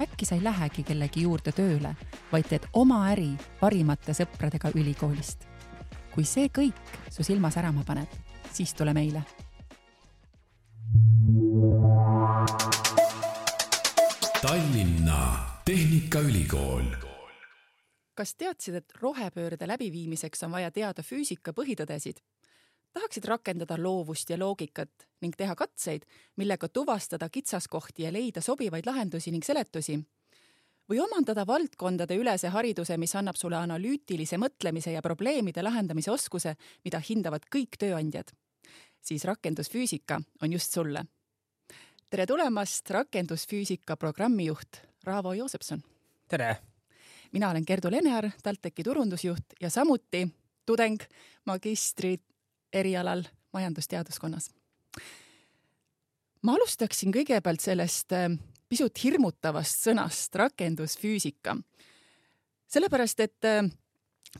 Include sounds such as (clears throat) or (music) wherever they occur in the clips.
äkki sa ei lähegi kellegi juurde tööle, vaid teed oma äri parimate sõpradega ülikoolist. kui see kõik su silma särama paneb, siis tule meile. Tallinna Tehnikaülikool. kas teadsid, et rohepöörde läbiviimiseks on vaja teada füüsika põhitõdesid? Tahaksid rakendada loovust ja loogikat ning teha katseid, millega tuvastada kitsaskohti ja leida sobivaid lahendusi ning seletusi. või omandada valdkondade ülese hariduse, mis annab sulle analüütilise mõtlemise ja probleemide lahendamise oskuse, mida hindavad kõik tööandjad. siis rakendusfüüsika on just sulle. tere tulemast, rakendusfüüsika programmijuht Raavo Joosepson. tere! mina olen Gerdu Lenear, TalTechi turundusjuht ja samuti tudeng magistri erialal majandusteaduskonnas. ma alustaksin kõigepealt sellest äh, pisut hirmutavast sõnast rakendusfüüsika. sellepärast, et äh,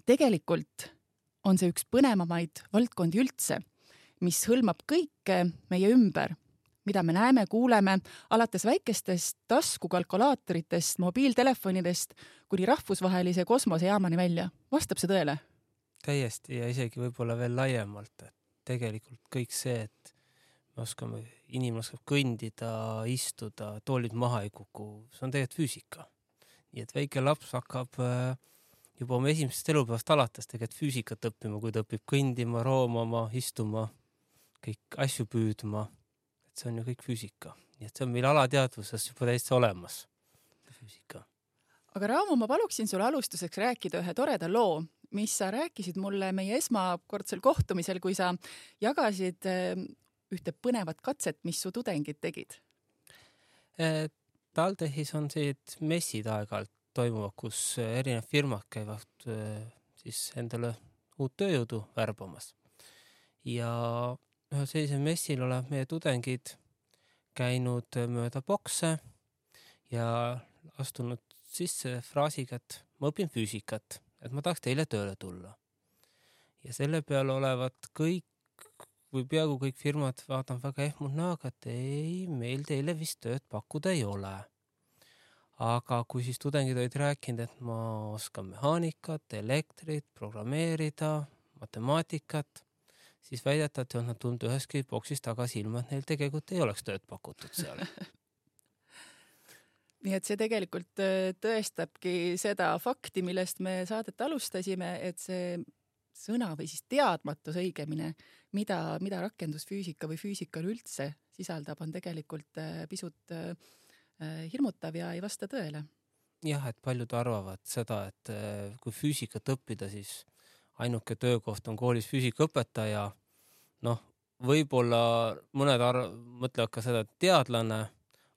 tegelikult on see üks põnevamaid valdkondi üldse, mis hõlmab kõike meie ümber, mida me näeme, kuuleme, alates väikestest taskukalkulaatoritest, mobiiltelefonidest kuni rahvusvahelise kosmosejaamani välja. vastab see tõele? Täiesti ja isegi võib-olla veel laiemalt, et tegelikult kõik see, et me oskame, inimene oskab kõndida, istuda, toolid maha ei kuku, see on tegelikult füüsika. nii et väike laps hakkab äh, juba oma esimesest elupäevast alates tegelikult füüsikat õppima, kui ta õpib kõndima, roomama, istuma, kõik asju püüdma. et see on ju kõik füüsika, nii et see on meil alateadvuses juba täitsa olemas, füüsika. aga Raamo, ma paluksin sul alustuseks rääkida ühe toreda loo, mis sa rääkisid mulle meie esmakordsel kohtumisel, kui sa jagasid ehm, ühte põnevat katset, mis su tudengid tegid? Eh, TalTechis on sellised messid aeg-ajalt toimuvad, kus erinevad firmad käivad eh, siis endale uut tööjõudu värbamas. ja ühel sellisel messil olevad meie tudengid käinud mööda bokse ja astunud sisse fraasiga, et ma õpin füüsikat et ma tahaks teile tööle tulla. ja selle peale olevat kõik või peaaegu kõik firmad vaatavad väga ehmunud näoga, et ei, meil teile vist tööd pakkuda ei ole. aga kui siis tudengid olid rääkinud, et ma oskan mehaanikat, elektrit, programmeerida, matemaatikat, siis väidetavalt ei olnud nad tulnud ühestki boksist tagasi, ilma et neil tegelikult ei oleks tööd pakutud seal (laughs) nii et see tegelikult äh, tõestabki seda fakti, millest me saadet alustasime, et see sõna või siis teadmatus õigemini, mida, mida rakendusfüüsika või füüsika üleüldse sisaldab, on tegelikult äh, pisut äh, hirmutav ja ei vasta tõele. jah, et paljud arvavad seda, et kui füüsikat õppida, siis ainuke töökoht on koolis füüsikaõpetaja. noh, võib-olla mõned arv-, mõtlevad ka seda, et teadlane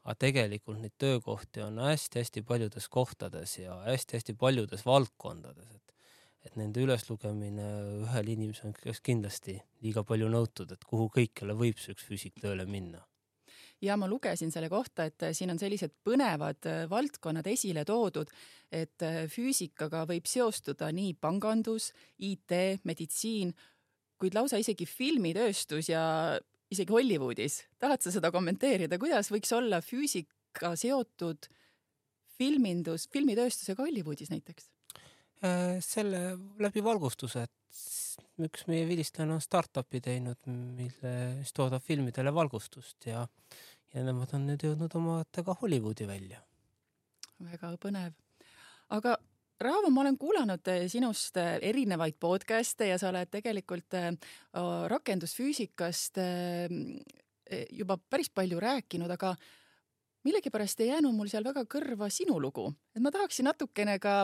aga tegelikult neid töökohti on hästi-hästi paljudes kohtades ja hästi-hästi paljudes valdkondades, et et nende üleslugemine ühel inimesel on kindlasti liiga palju nõutud, et kuhu kõikjale võib see üks füüsik tööle minna. Ja ma lugesin selle kohta, et siin on sellised põnevad äh, valdkonnad esile toodud, et äh, füüsikaga võib seostuda nii pangandus, IT, meditsiin, kuid lausa isegi filmitööstus ja isegi Hollywoodis. tahad sa seda kommenteerida, kuidas võiks olla füüsika seotud filmindus, filmitööstusega Hollywoodis näiteks? Äh, selle läbi valgustuse, et üks meie vilistlane on startup'i teinud, mille, mis toodab filmidele valgustust ja, ja nemad on nüüd jõudnud omadega Hollywoodi välja. väga põnev. aga Raavo, ma olen kuulanud eh, sinust eh, erinevaid podcast'e ja sa oled tegelikult eh, rakendusfüüsikast juba päris palju rääkinud, aga millegipärast ei jäänud mul seal väga kõrva sinu lugu, et ma tahaksin natukene ka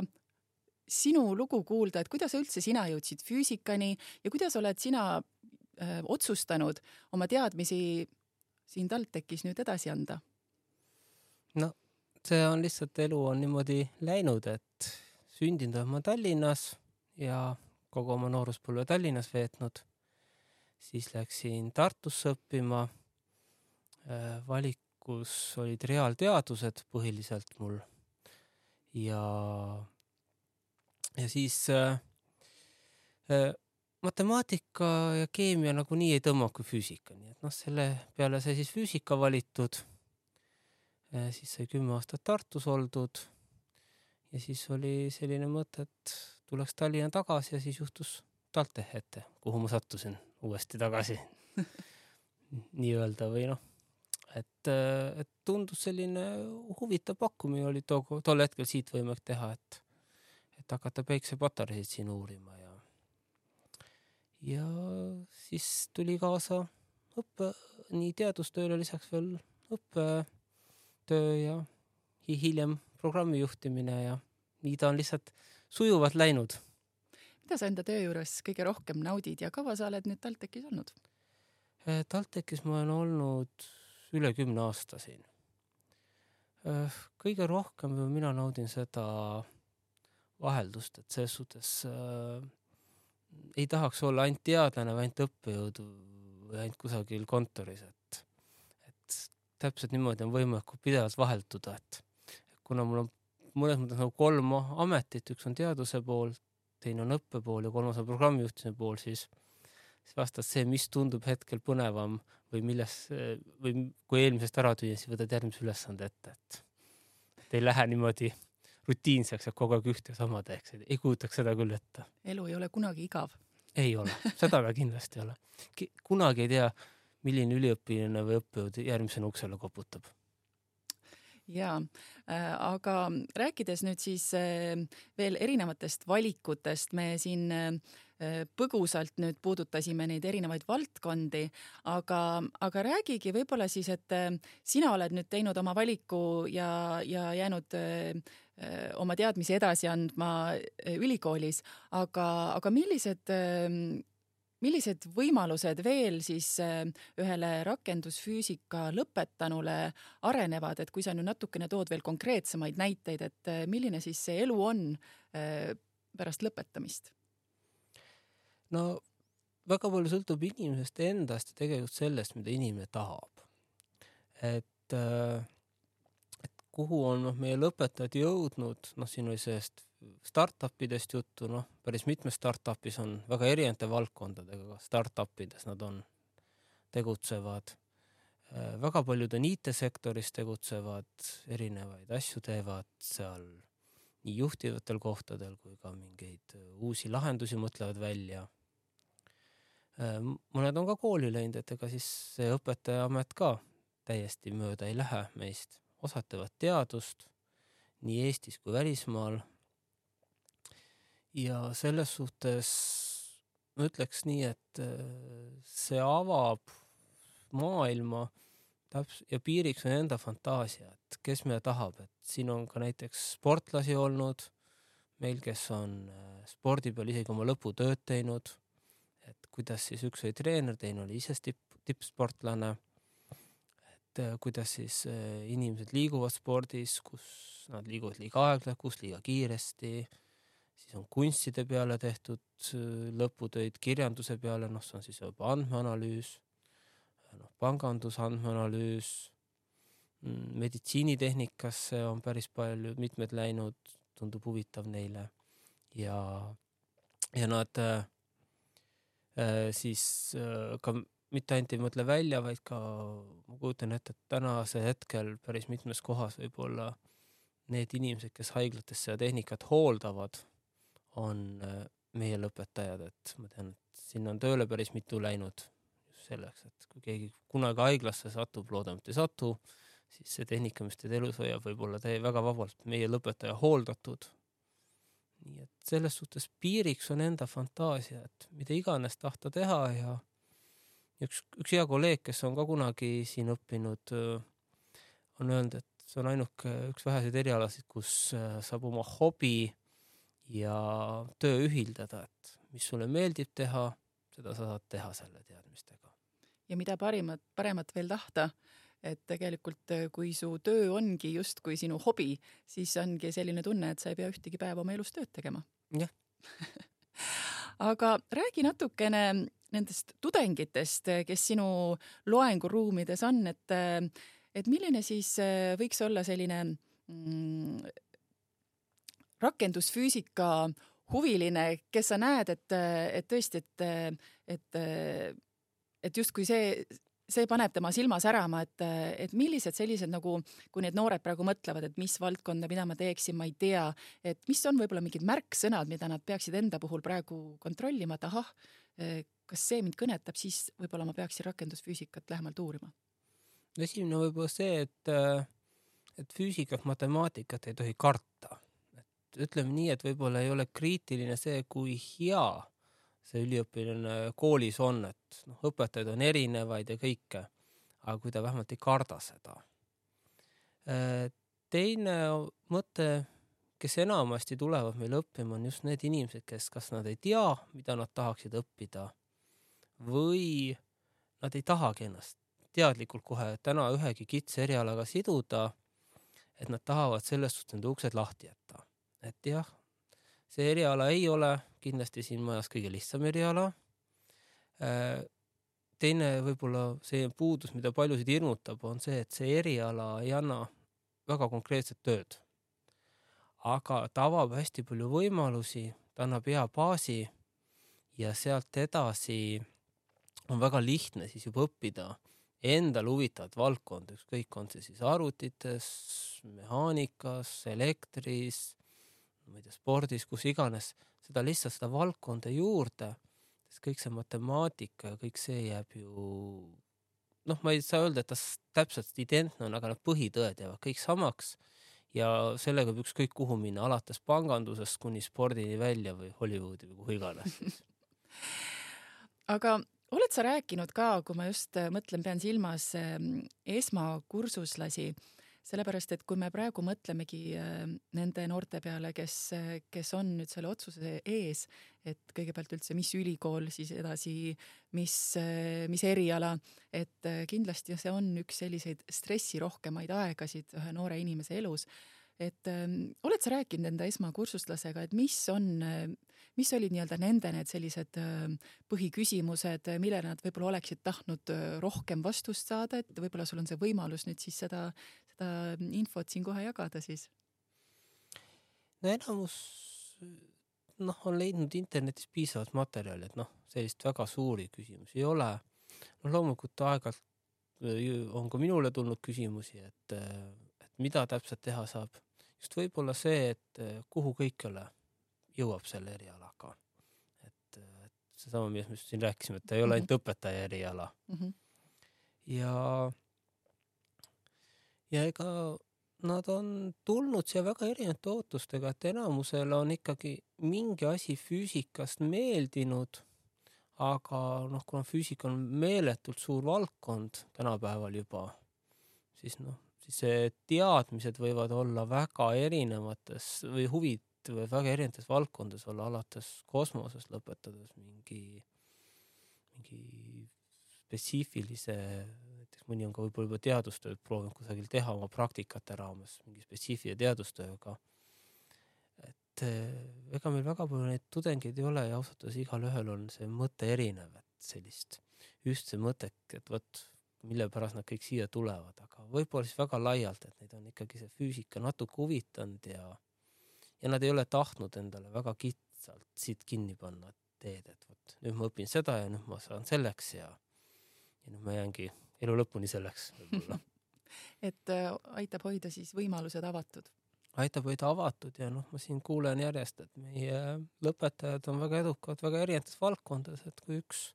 sinu lugu kuulda, et kuidas üldse sina jõudsid füüsikani ja kuidas oled sina öö, otsustanud oma teadmisi siin TalTechis nüüd edasi anda? no see on lihtsalt, elu on niimoodi läinud, et sündinud olen ma Tallinnas ja kogu oma nooruspõlve Tallinnas veetnud. siis läksin Tartusse õppima. valikus olid reaalteadused põhiliselt mul ja, ja siis äh, äh, matemaatika ja keemia nagunii ei tõmba kui füüsika, nii et noh, selle peale sai siis füüsika valitud äh,. siis sai kümme aastat Tartus oldud ja siis oli selline mõte, et tuleks Tallinna tagasi ja siis juhtus TalTech ette, kuhu ma sattusin uuesti tagasi. (laughs) Nii-öelda või noh, et, et tundus selline huvitav pakkumine oli too, tol hetkel siit võimalik teha, et, et hakata päiksepatareisid siin uurima ja, ja siis tuli kaasa õppe, nii teadustööle lisaks veel õppetöö ja hiljem programmi juhtimine ja nii ta on lihtsalt sujuvalt läinud. mida sa enda töö juures kõige rohkem naudid ja kaua sa oled nüüd TalTechis olnud? Eh, TalTechis ma olen olnud üle kümne aasta siin. Eh, kõige rohkem mina naudin seda vaheldust, et selles suhtes äh, ei tahaks olla ainult teadlane või ainult õppejõud või ainult kusagil kontoris, et, et täpselt niimoodi on võimalik pidevalt vahelduda, et kuna mul on mõnes mõttes nagu kolm ametit, üks on teaduse pool, teine on õppe pool ja kolmas on programmijuhtimise pool, siis, siis vastavalt see, mis tundub hetkel põnevam või milles või kui eelmisest ära tüüa, siis võtad järgmise ülesande ette, et, et ei lähe niimoodi rutiinseks, et kogu aeg ühte sama teeks, ei kujutaks seda küll ette. elu ei ole kunagi igav. ei ole, seda ka kindlasti ei ole. kunagi ei tea, milline üliõpilane või õppejõud järgmisena uksele koputab ja äh, aga rääkides nüüd siis äh, veel erinevatest valikutest, me siin äh, põgusalt nüüd puudutasime neid erinevaid valdkondi, aga, aga räägigi võib-olla siis, et sina oled nüüd teinud oma valiku ja, ja jäänud oma teadmisi edasi andma ülikoolis, aga, aga millised millised võimalused veel siis äh, ühele rakendusfüüsika lõpetanule arenevad, et kui sa nüüd natukene tood veel konkreetsemaid näiteid, et äh, milline siis see elu on äh, pärast lõpetamist? no väga palju sõltub inimesest endast ja tegelikult sellest, mida inimene tahab. et, et kuhu on noh, meie lõpetajad jõudnud, noh, siin oli sellest startup idest juttu, noh, päris mitmes startup'is on väga erinevate valdkondadega, startup ides nad on, tegutsevad. Äh, väga paljud on IT-sektoris tegutsevad, erinevaid asju teevad seal nii juhtivatel kohtadel kui ka mingeid äh, uusi lahendusi mõtlevad välja. Äh, mõned on ka kooli läinud, et ega siis see õpetajaamet ka täiesti mööda ei lähe meist, osad teevad teadust nii Eestis kui välismaal ja selles suhtes ma ütleks nii, et äh, see avab maailma täps- ja piiriks on enda fantaasia, et kes mida tahab, et siin on ka näiteks sportlasi olnud meil, kes on äh, spordi peal isegi oma lõputööd teinud. et kuidas siis üks oli treener, teine oli ise tipp, tippsportlane. et äh, kuidas siis inimesed liiguvad spordis, kus nad liiguvad liiga aeglaselt, kus liiga kiiresti siis on kunstide peale tehtud äh, lõputöid, kirjanduse peale, noh, see on siis juba andmeanalüüs, noh, panganduse andmeanalüüs, mm, meditsiinitehnikasse on päris palju, mitmed läinud, tundub huvitav neile. Ja, ja nad äh, äh, siis äh, ka mitte ainult ei mõtle välja, vaid ka ma kujutan ette, et tänasel hetkel päris mitmes kohas võib-olla need inimesed, kes haiglates seda tehnikat hooldavad on äh, meie lõpetajad, et ma tean, et sinna on tööle päris mitu läinud just selleks, et kui keegi kunagi haiglasse satub, loodame, et ei satu, siis see tehnika, mis teid elus hoiab, võib olla täie väga vabalt meie lõpetaja hooldatud. nii et selles suhtes piiriks on enda fantaasia, et mida iganes tahta teha ja üks, üks hea kolleeg, kes on ka kunagi siin õppinud, on öelnud, et see on ainuke üks väheseid erialasid, kus äh, saab oma hobi ja töö ühildada, et mis sulle meeldib teha, seda sa saad teha selle teadmistega. ja mida parimat, paremat veel tahta, et tegelikult kui su töö ongi justkui sinu hobi, siis ongi selline tunne, et sa ei pea ühtegi päeva oma elus tööd tegema. jah (laughs) aga räägi natukene nendest tudengitest, kes sinu loenguruumides on, et, et milline siis võiks olla selline mm, rakendusfüüsika huviline, kes sa näed, et, et tõesti, et, et, et justkui see, see paneb tema silma särama, et, et millised sellised nagu, kui need noored praegu mõtlevad, et mis valdkonda, mida ma teeksin, ma ei tea, et mis on võib-olla mingid märksõnad, mida nad peaksid enda puhul praegu kontrollima, et ahah, kas see mind kõnetab, siis võib-olla ma peaksin rakendusfüüsikat lähemalt uurima. esimene võib-olla see, et, et füüsikat, matemaatikat ei tohi karta. Ütleme nii, et võib-olla ei ole kriitiline see, kui hea see üliõpilane koolis on, et noh, õpetajaid on erinevaid ja kõike, aga kui ta vähemalt ei karda seda. Äh, teine mõte, kes enamasti tulevad meile õppima, on just need inimesed, kes, kas nad ei tea, mida nad tahaksid õppida või nad ei tahagi ennast teadlikult kohe täna ühegi kitsa erialaga siduda, et nad tahavad selles suhtes enda uksed lahti jätta. Et jah, see eriala ei ole kindlasti siin majas kõige lihtsam eriala. Äh, teine võib-olla see puudus, mida paljusid hirmutab, on see, et see eriala ei anna väga konkreetset tööd. aga ta avab hästi palju võimalusi, ta annab hea baasi ja sealt edasi on väga lihtne siis juba õppida endale huvitavat valdkonda, ükskõik, on see siis arvutites, mehaanikas, elektris, ma ei tea, spordis, kus iganes, seda lihtsalt seda valdkonda juurde, sest kõik see matemaatika ja kõik see jääb ju noh, ma ei saa öelda, et ta täpselt identne on, aga need põhitõed jäävad kõik samaks ja sellega võib ükskõik kuhu minna, alates pangandusest kuni spordini välja või Hollywoodi või kuhu iganes (laughs) aga oled sa rääkinud ka, kui ma just mõtlen, pean silmas ehm, esmakursuslasi sellepärast, et kui me praegu mõtlemegi äh, nende noorte peale, kes, kes on nüüd selle otsuse ees, et kõigepealt üldse, mis ülikool, siis edasi, mis, mis eriala, et äh, kindlasti see on üks selliseid stressirohkemaid aegasid ühe noore inimese elus et äh, oled sa rääkinud enda esmakursuslasega, et mis on, mis olid nii-öelda nende need sellised äh, põhiküsimused, millele nad võib-olla oleksid tahtnud rohkem vastust saada, et võib-olla sul on see võimalus nüüd siis seda, seda infot siin kohe jagada siis? no enamus noh, on leidnud internetis piisavalt materjali, et noh, sellist väga suuri küsimusi ei ole. noh, loomulikult aeg-ajalt äh, on ka minule tulnud küsimusi, et, äh, et mida täpselt teha saab. Just võib-olla see, et äh, kuhu kõikjale jõuab selle erialaga. et, et seesama, millest me siin rääkisime, et ta ei ole ainult õpetaja eriala mm. -hmm. ja ja ega nad on tulnud siia väga erinevate ootustega, et enamusele on ikkagi mingi asi füüsikast meeldinud, aga noh, kuna füüsika on meeletult suur valdkond tänapäeval juba, siis noh, siis teadmised võivad olla väga erinevates või huvid võivad väga erinevates valdkondades olla, alates kosmosest lõpetades mingi, mingi spetsiifilise mõni on ka võib-olla juba teadustööd proovinud kusagil teha oma praktikate raames mingi spetsiifilise teadustööga. et eh, ega meil väga palju neid tudengeid ei ole ja ausalt öeldes igalühel on see mõte erinev, et sellist ühtse mõtet, et vot mille pärast nad kõik siia tulevad, aga võib-olla siis väga laialt, et neid on ikkagi see füüsika natuke huvitanud ja ja nad ei ole tahtnud endale väga kitsalt siit kinni panna teed, et vot nüüd ma õpin seda ja nüüd ma saan selleks ja ja nüüd ma jäängi elu lõpuni selleks võib-olla (laughs) (laughs) et äh, aitab hoida siis võimalused avatud? aitab hoida avatud ja noh, ma siin kuulen järjest, et meie lõpetajad on väga edukad väga erinevates valdkondades, et kui üks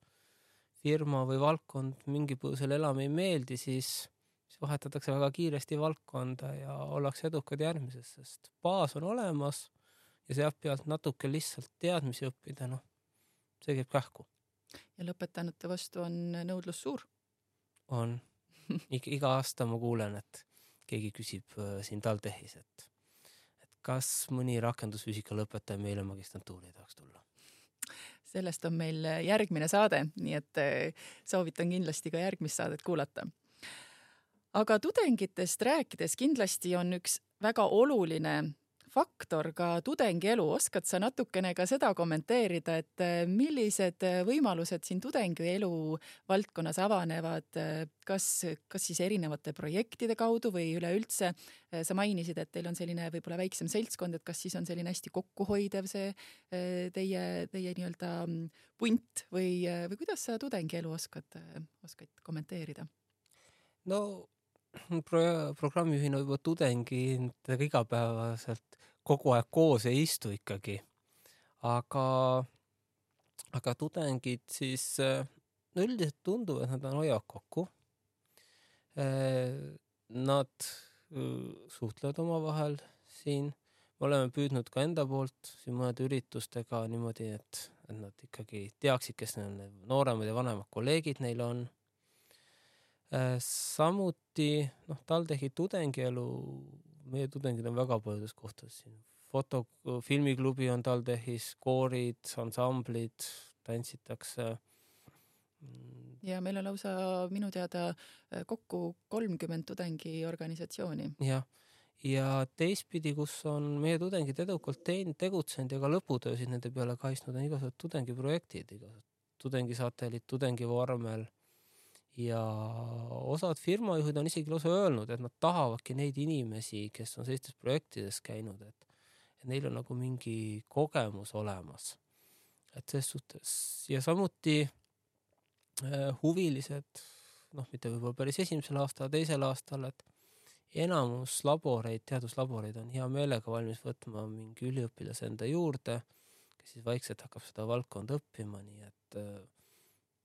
firma või valdkond mingi põhjusel enam ei meeldi, siis, siis vahetatakse väga kiiresti valdkonda ja ollakse edukad järgmises, sest baas on olemas ja sealt pealt natuke lihtsalt teadmisi õppida, noh, see käib kähku. ja lõpetanute vastu on nõudlus suur on. (laughs) iga aasta ma kuulen, et keegi küsib äh, siin TalTechis, et, et kas mõni rakendusfüüsika lõpetaja meile magistrantuuri tahaks tulla. Sellest on meil järgmine saade, nii et äh, soovitan kindlasti ka järgmist saadet kuulata. aga tudengitest rääkides kindlasti on üks väga oluline faktor ka tudengielu, oskad sa natukene ka seda kommenteerida, et äh, millised võimalused siin tudengielu valdkonnas avanevad, kas, kas siis erinevate projektide kaudu või üleüldse sa mainisid, et teil on selline võib-olla väiksem seltskond, et kas siis on selline hästi kokkuhoidev see teie, teie nii-öelda mm, punt või, või kuidas sa tudengielu oskad, oskad kommenteerida? no pro-, programmijuhina võib-olla tudengitega igapäevaselt kogu aeg koos ei istu ikkagi. aga, aga tudengid siis no üldiselt tundub, et nad on, hoiavad kokku. Nad suhtlevad omavahel siin, me oleme püüdnud ka enda poolt siin mõnede üritustega niimoodi, et, et nad ikkagi teaksid, kes need nooremad ja vanemad kolleegid neil on Äh, samuti noh, TalTechi tudengielu, meie tudengid on väga paljudes kohtades siin, foto, filmiklubi on TalTechis, koorid, ansamblid, tantsitakse. ja meil on lausa minu teada äh, kokku kolmkümmend tudengiorganisatsiooni. jah, ja teistpidi, kus on meie tudengid edukalt teinud, tegutsenud ja ka lõputöösid nende peale kaitsnud, on igasugused tudengiprojektid, igasugused tudengisatelliit, tudengivormel ja osad firmajuhid on isegi lausa öelnud, et nad tahavadki neid inimesi, kes on sellistes projektides käinud, et, et neil on nagu mingi kogemus olemas. et ses suhtes ja samuti äh, huvilised, noh, mitte võib-olla päris esimesel aastal, teisel aastal, et enamus laboreid, teaduslaboreid on hea meelega valmis võtma mingi üliõpilase enda juurde, kes siis vaikselt hakkab seda valdkonda õppima, nii et äh,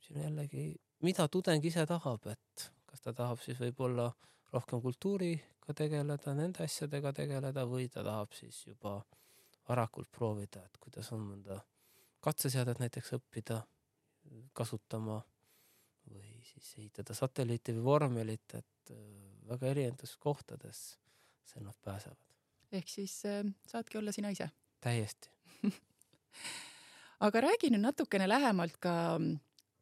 siin jällegi mida tudeng ise tahab, et kas ta tahab siis võib-olla rohkem kultuuriga tegeleda, nende asjadega tegeleda või ta tahab siis juba varakult proovida, et kuidas on mõnda katseseadet näiteks õppida kasutama või siis ehitada satelliiti või vormelit, et äh, väga erinevates kohtades seal nad pääsevad. ehk siis äh, saadki olla sina ise? täiesti (laughs) aga räägi nüüd natukene lähemalt ka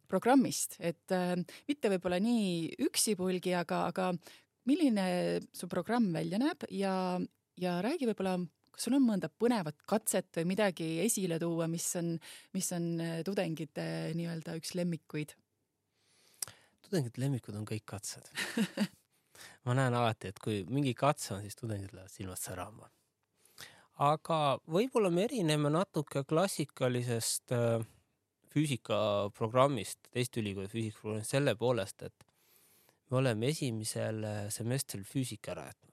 programmist, et äh, mitte võib-olla nii üksipulgi, aga, aga milline su programm välja näeb ja, ja räägi võib-olla, kas sul on mõnda põnevat katset või midagi esile tuua, mis on, mis on äh, tudengite nii-öelda üks lemmikuid? tudengite lemmikud on kõik katsed ma näen alati, et kui mingi katse on, siis tudengid lähevad silmad särama. aga võib-olla me erineme natuke klassikalisest äh, füüsikaprogrammist, teist ülikooli füüsikaprogrammist selle poolest, et me oleme esimesel semestril füüsika ära jätnud.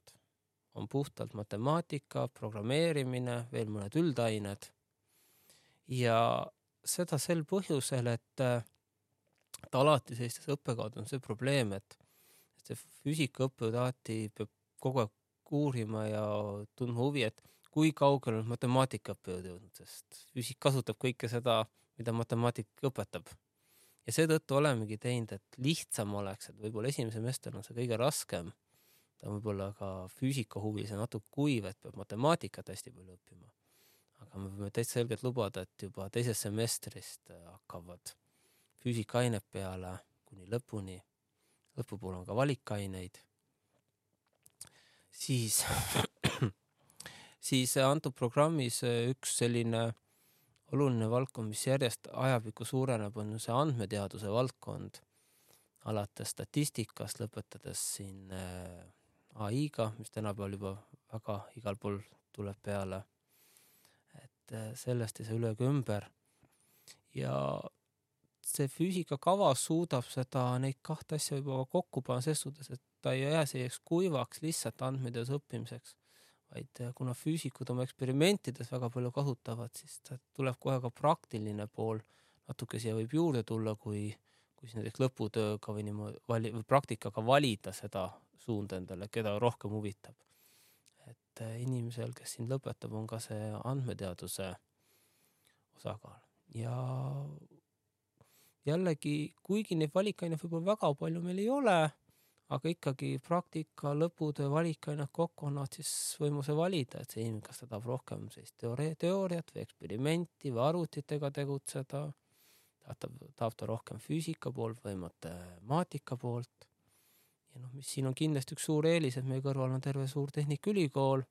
on puhtalt matemaatika, programmeerimine, veel mõned üldained. ja seda sel põhjusel, et, et alati sellistes õppekavades on see probleem, et see füüsikaõppejõud alati peab kogu aeg uurima ja tundma huvi, et kui kaugele on matemaatikaõppejõud jõudnud, sest füüsik kasutab kõike seda mida matemaatika õpetab. ja seetõttu olemegi teinud, et lihtsam oleks, et võib-olla esimene semester on see kõige raskem. ta on võib-olla ka füüsikahuvilise natuke kuiv, et peab matemaatikat hästi palju õppima. aga me võime täitsa selgelt lubada, et juba teisest semestrist hakkavad füüsikaained peale kuni lõpuni. lõpupoole on ka valikaineid. siis (clears throat) siis antud programmis üks selline oluline valdkond, mis järjest ajapikku suureneb, on see andmeteaduse valdkond, alates statistikast, lõpetades siin äh, ai-ga, mis tänapäeval juba väga igal pool tuleb peale. et äh, sellest ei saa üle ega ümber. ja see füüsikakava suudab seda, neid kahte asja võib-olla kokku panna ses suhtes, et ta ei jää selliseks kuivaks lihtsalt andmeteaduse õppimiseks vaid äh, kuna füüsikud oma eksperimentides väga palju kasutavad, siis tuleb kohe ka praktiline pool natuke siia võib juurde tulla, kui, kui siis näiteks lõputööga või niimoodi vali, või praktikaga valida seda suunda endale, keda rohkem huvitab. et äh, inimesel, kes siin lõpetab, on ka see andmeteaduse osakaal ja jällegi, kuigi neid valikaine võib-olla väga palju meil ei ole aga ikkagi praktika, lõputöö, valikained kokku annavad siis võimaluse valida, et see inimene, kas ta tahab rohkem teoori-, teooriat või eksperimenti või arvutitega tegutseda, tahab, tahab ta rohkem füüsika poolt või matemaatika poolt. ja noh, mis siin on kindlasti üks suur eelis, et meie kõrval on terve suur tehnikaülikool,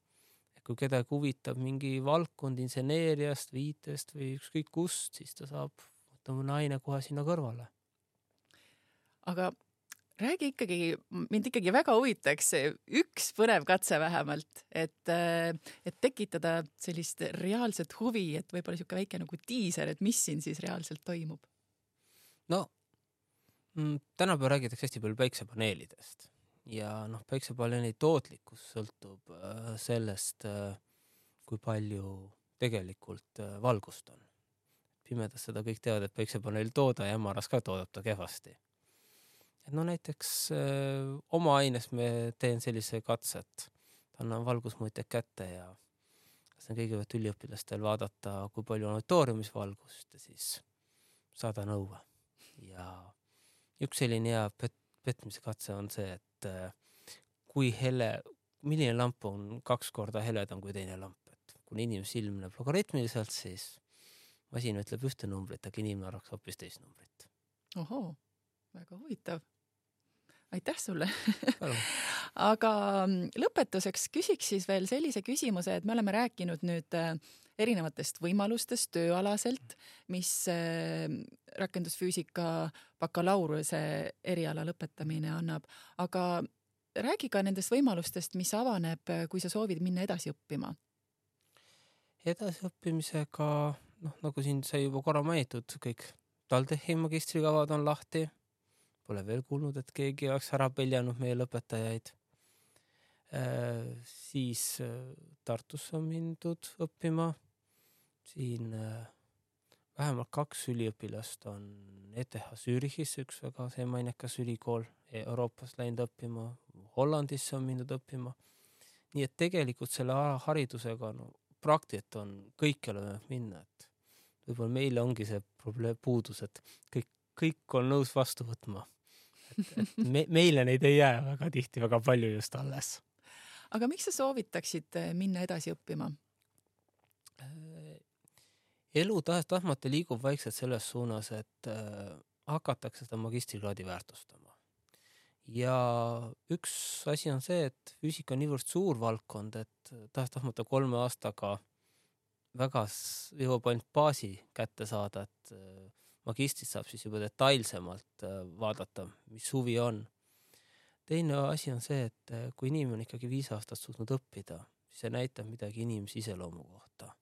kui kedagi huvitab mingi valdkond inseneeriast, viitest või ükskõik kust, siis ta saab võtta mõne aine kohe sinna kõrvale. aga räägi ikkagi, mind ikkagi väga huvitaks üks põnev katse vähemalt, et, et tekitada sellist reaalset huvi, et võib-olla niisugune väike nagu diiser, et mis siin siis reaalselt toimub? no mm, tänapäeval räägitakse hästi palju päiksepaneelidest ja noh, päiksepaneeli tootlikkus sõltub äh, sellest, äh, kui palju tegelikult äh, valgust on. pimedas seda kõik teavad, et päiksepaneel tooda ja hämaras ka toodab ta kehvasti et no näiteks öö, oma aines me teen sellise katse, et annan valgusmõõtjad kätte ja lasen kõigepealt üliõpilastel vaadata, kui palju on auditooriumis valgust ja siis saada nõue. ja üks selline hea pet-, petmise katse on see, et öö, kui hele, milline lamp on kaks korda heledam kui teine lamp, et kui inimese silm näeb logaritmiliselt, siis masin ütleb ühte numbrit, aga inimene arvaks hoopis teist numbrit. ohoo väga huvitav. aitäh sulle (laughs) aga mm, lõpetuseks küsiks siis veel sellise küsimuse, et me oleme rääkinud nüüd äh, erinevatest võimalustest tööalaselt, mis äh, rakendusfüüsika bakalaureuse eriala lõpetamine annab, aga räägi ka nendest võimalustest, mis avaneb, äh, kui sa soovid minna edasi õppima. edasiõppimisega, noh, nagu siin sai juba korra mainitud, kõik TalTechi magistrikavad on lahti Pole veel kuulnud, et keegi oleks ära peljanud meie lõpetajaid. Äh, siis äh, Tartusse on mindud õppima. siin äh, vähemalt kaks üliõpilast on ETH Zürichis, üks väga mainekas ülikool Euroopas läinud õppima, Hollandisse on mindud õppima. nii et tegelikult selle haridusega no praktiliselt on kõikjale võimalik minna, et võib-olla meile ongi see probleem, puudus, et kõik, kõik on nõus vastu võtma et me, meile neid ei jää väga tihti väga palju just alles. aga miks sa soovitaksid eh, minna edasi õppima? Äh, elu tahes-tahtmata liigub vaikselt selles suunas, et äh, hakatakse seda magistrikraadi väärtustama. ja üks asi on see, et füüsika on niivõrd suur valdkond, et tahes-tahtmata kolme aastaga väga jõuab ainult baasi kätte saada, et äh, magistris saab siis juba detailsemalt äh, vaadata, mis huvi on. teine asi on see, et äh, kui inimene on ikkagi viis aastat suutnud õppida, siis see näitab midagi inimese iseloomu kohta.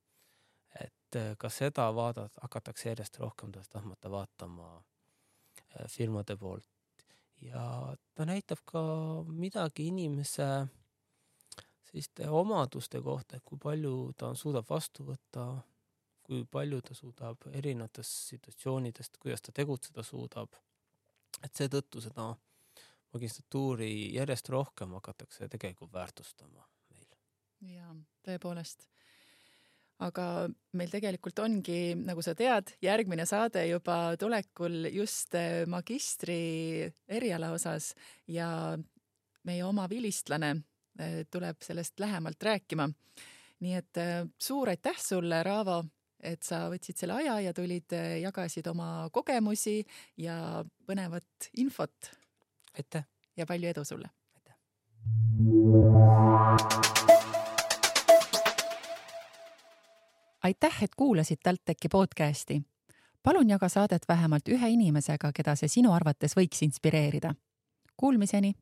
et äh, ka seda vaadata, hakatakse järjest rohkem tahtmata vaatama firmade poolt ja ta näitab ka midagi inimese selliste omaduste kohta, et kui palju ta on, suudab vastu võtta kui palju ta suudab erinevatest situatsioonidest, kuidas ta tegutseda suudab. et seetõttu seda magistratuuri järjest rohkem hakatakse tegelikult väärtustama meil. jaa, tõepoolest. aga meil tegelikult ongi, nagu sa tead, järgmine saade juba tulekul just eh, magistri eriala osas ja meie oma vilistlane eh, tuleb sellest lähemalt rääkima. nii et eh, suur aitäh sulle, Raavo et sa võtsid selle aja ja tulid, eh, jagasid oma kogemusi ja põnevat infot. aitäh! ja palju edu sulle! aitäh! aitäh, et kuulasid TalTechi podcasti. palun jaga saadet vähemalt ühe inimesega, keda see sinu arvates võiks inspireerida. Kuulmiseni